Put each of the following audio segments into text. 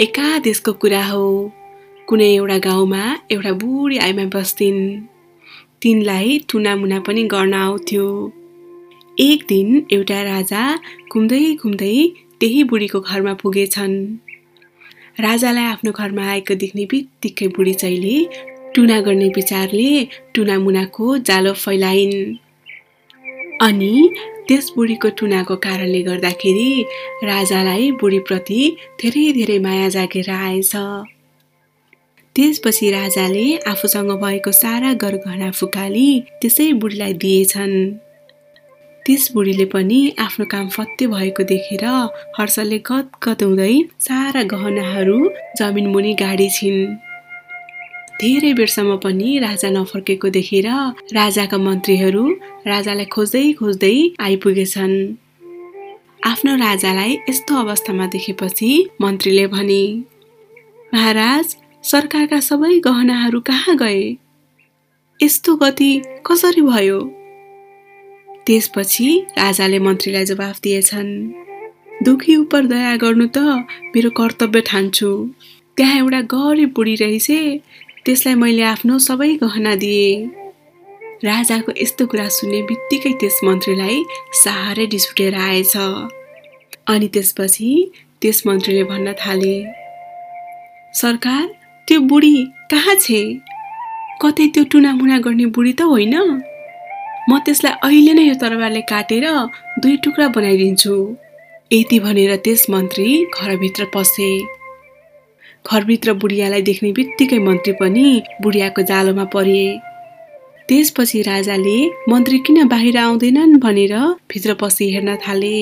एका देशको कुरा हो। कुनै एउटा गाउँमा एउटा बुढी आइमा बस्थिन् तिनलाई टुनामुना पनि गर्न आउँथ्यो। एक दिन एउटा राजा घुम्दै घुम्दै त्यही बुढीको घरमा पुगेछन्। राजालाई आफ्नो घरमा आएको देख्ने बित्तिकै बुढी चैली टुना गर्ने विचारले टुनामुनाको जालो फैलाइन्। अनि त्यस बुढीको टुनाको कारणले गर्दाखेरि राजालाई बुढीप्रति धेरै धेरै माया जागेर आएछ। त्यसपछि राजाले आफूसँग भएको सारा गरगहना फुकाली त्यसै बुढीलाई दिएछन्। त्यस बुढीले पनि आफ्नो काम फत्ते भएको देखेर हर्षले गदगद हुँदै सारा गहनाहरू जमिन मुनि गाडी छिन् धेरै बेरसम्म पनि राजा नफर्केको देखेर राजाका मन्त्रीहरू राजालाई खोज्दै खोज्दै आइपुगेछन्। आफ्नो राजालाई यस्तो अवस्थामा देखेपछि मन्त्रीले भने महाराज सरकारका सबै गहनाहरू कहाँ गए? यस्तो गति कसरी भयो? त्यसपछि राजाले मन्त्रीलाई जवाफ दिएछन् दुखी उप दया गर्नु त मेरो कर्तव्य ठान्छु। त्यहाँ एउटा गरिब बुढी रहेछ त्यसलाई मैले आफ्नो सबै गहना दिएँ। राजाको यस्तो कुरा सुन्ने बित्तिकै त्यस मन्त्रीलाई साह्रै रिस उठेर आएछ। अनि त्यसपछि त्यस मन्त्रीले भन्न थाले सरकार त्यो बुढी कहाँ छे? कतै त्यो टुनामुना गर्ने बुढी त होइन। म त्यसलाई अहिले नै यो तरबारले काटेर दुई टुक्रा बनाइदिन्छु। यति भनेर त्यस मन्त्री घरभित्र पसे। घरभित्र बुढियालाई देख्ने बित्तिकै मन्त्री पनि बुढियाको जालोमा परिए। त्यसपछि राजाले मन्त्री किन बाहिर आउँदैनन्? भनेर भित्र पसी हेर्न थाले।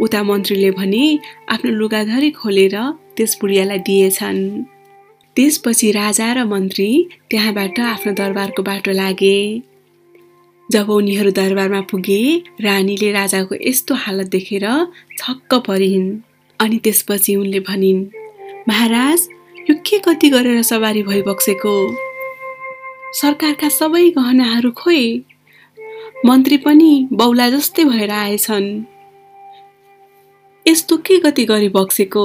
उता मन्त्रीले भने आफ्नो लुगाधरी खोलेर त्यस बुढियालाई दिएछन्। त्यसपछि राजा र मन्त्री त्यहाँबाट आफ्नो दरबारको बाटो लागे। जब उनीहरू दरबारमा पुगे रानीले राजाको यस्तो हालत देखेर छक्क परिन्। अनि त्यसपछि उनले भनिन् महाराज यो के कति गरेर सवारी भइबक्सेको? सरकारका सबै गहनाहरू खोइ मन्त्री पनि बौला जस्तै भएर आएछन्। यस्तो के गति गरी बक्सेको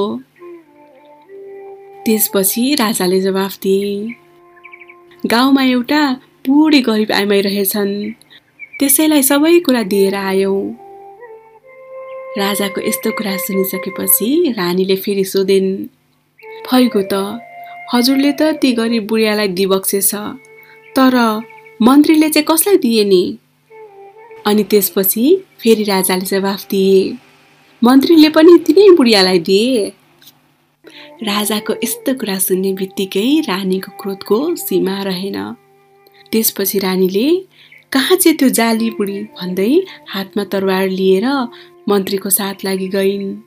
त्यसपछि राजाले जवाफ दिए गाउँमा एउटा बुढी गरिब आइमाई रहेछन् त्यसैलाई सबै कुरा दिएर आयौँ। राजाको यस्तो कुरा सुनिसकेपछि रानीले फेरि सोधिन् फैगो त। हजुरले त ती गरिब बुढियालाई दिबक्सेछ। तर मन्त्रीले चाहिँ कसलाई दिए नि? अनि त्यसपछि फेरि राजाले जवाफ दिए। मन्त्रीले पनि तिनै बुढियालाई दिए। राजाको यस्तो कुरा सुन्ने बित्तिकै रानीको क्रोधको सीमा रहेन। त्यसपछि रानीले कहाँ चाहिँ त्यो जाली बुढी भन्दै हातमा तरवार लिएर मन्त्रीको साथ लागि गइन्?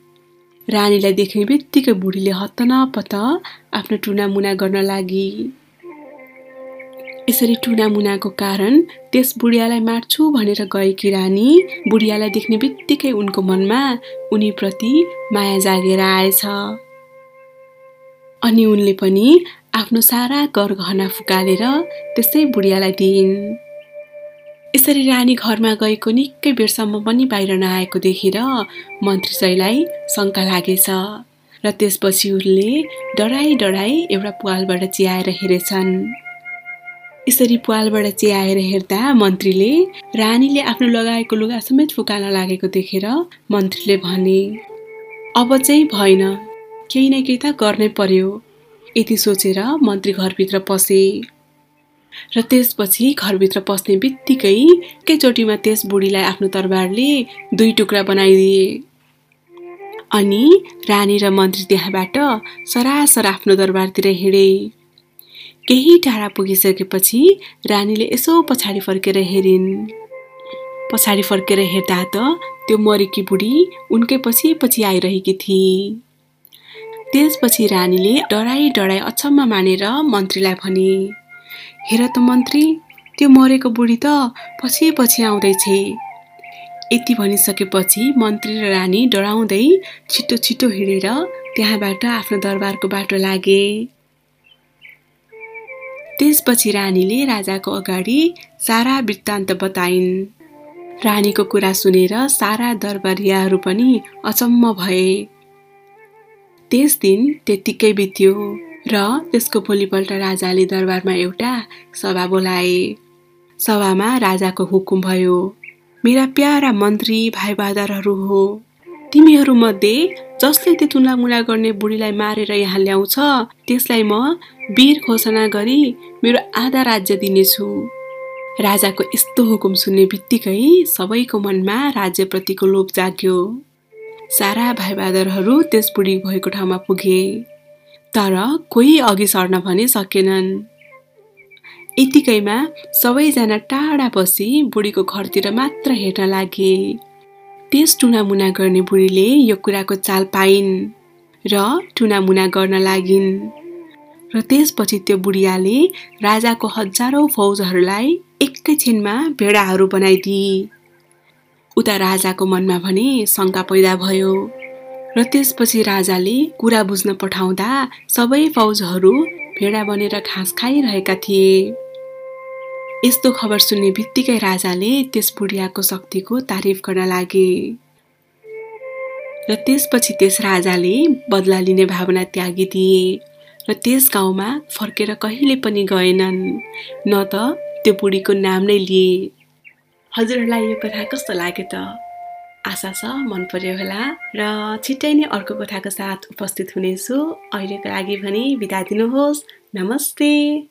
रानीलाई देख्ने बित्तिकै बुढीले हत्त नपत्त आफ्नो टुनामुना गर्न लागि। यसरी टुनामुनाको कारण त्यस बुढियालाई मार्छु भनेर गएकी रानी? बुढियालाई देख्ने बित्तिकै उनको मनमा उनीप्रति माया जागेर आएछ। अनि उनले पनि आफ्नो सारा गहना फुकालेर त्यसै बुढियालाई दिइन्। यसरी रानी घरमा गएको निकै बेरसम्म पनि बाहिर नआएको देखेर मन्त्री सैलाई शङ्का लागेछ र त्यसपछि उनले डराई डराई एउटा पुवालबाट चियाएर हेरेछन्। यसरी पुवालबाट चियाएर हेर्दा मन्त्रीले रानीले आफ्नो लगाएको लुगा समेत फुकाल्न लागेको देखेर मन्त्रीले भने अब चाहिँ भएन। केही न केही त गर्नै पर्यो यति सोचेर मन्त्री घरभित्र पसे। र त्यसपछि घरभित्र पस्ने बित्तिकै एकैचोटिमा त्यस बुढीलाई आफ्नो तरबारले दुई टुक्रा बनाइदिए। अनि रानी र मन्त्री त्यहाँबाट सरासर आफ्नो दरबारतिर हिँडे। केही टाढा पुगिसकेपछि रानीले यसो पछाडि फर्केर हेरिन्। पछाडि फर्केर हेर्दा त त्यो मरेकी बुढी उनकै पछि पछि आइरहेकी थिए त्यसपछि रानीले डराई डराई अचम्म मानेर मन्त्रीलाई भने हेर त मन्त्री त्यो मरेको बुढी त पछि पछि आउँदैछ यति भनिसकेपछि मन्त्री र रानी डराउँदै छिटो छिटो हिँडेर त्यहाँबाट आफ्नो दरबारको बाटो लागे। त्यसपछि रानीले राजाको अगाडि सारा वृत्तान्त बताइन्। रानीको कुरा सुनेर सारा दरबारियाहरू पनि अचम्म भए। त्यस दिन त्यत्तिकै बित्यो। र त्यसको भोलिपल्ट राजाले दरबारमा एउटा सभा बोलाए। सभामा राजाको हुकुम भयो। मेरा प्यारा मन्त्री भाइ बहादुरहरू हो तिमीहरूमध्ये जसले त्यो तुलामुला गर्ने बुढीलाई मारेर यहाँ ल्याउँछ त्यसलाई म वीर घोषणा गरी मेरो आधा राज्य दिनेछु। राजाको यस्तो हुकुम सुन्ने बित्तिकै सबैको मनमा राज्यप्रतिको लोभ जाग्यो। सारा भाइ बहादुरहरू त्यस बुढी भएको ठाउँमा पुगे। तर कोही अघि सर्न भने सकेनन्। यतिकैमा सबैजना टाढा बसी बुढीको घरतिर मात्र हेर्न लागे। त्यस टुनामुना गर्ने बुढीले यो कुराको चाल पाइन् र टुनामुना गर्न लागिन्। र त्यसपछि त्यो बुढियाले राजाको हजारौँ फौजहरूलाई एकैछिनमा भेडाहरू बनाइदिए। उता राजाको मनमा भने शङ्का पैदा भयो। र त्यसपछि राजाले कुरा बुझ्न पठाउँदा सबै फौजहरू भेडा बनेर घाँस खाइरहेका थिए। यस्तो खबर सुन्ने बित्तिकै राजाले त्यस बुढियाको शक्तिको तारिफ गर्न लागे। र त्यसपछि त्यस राजाले बदला लिने भावना त्यागिदिए र त्यस गाउँमा फर्केर कहिले पनि गएनन् न त त्यो बुढीको नाम नै लिए। हजुरहरूलाई यो कथा कस्तो लाग्यो त? आशा छ मन पर्यो होला। र छिट्टै नै अर्को कथाको साथ उपस्थित हुनेछु। अहिलेको लागि भने बिदा दिनुहोस्। नमस्ते।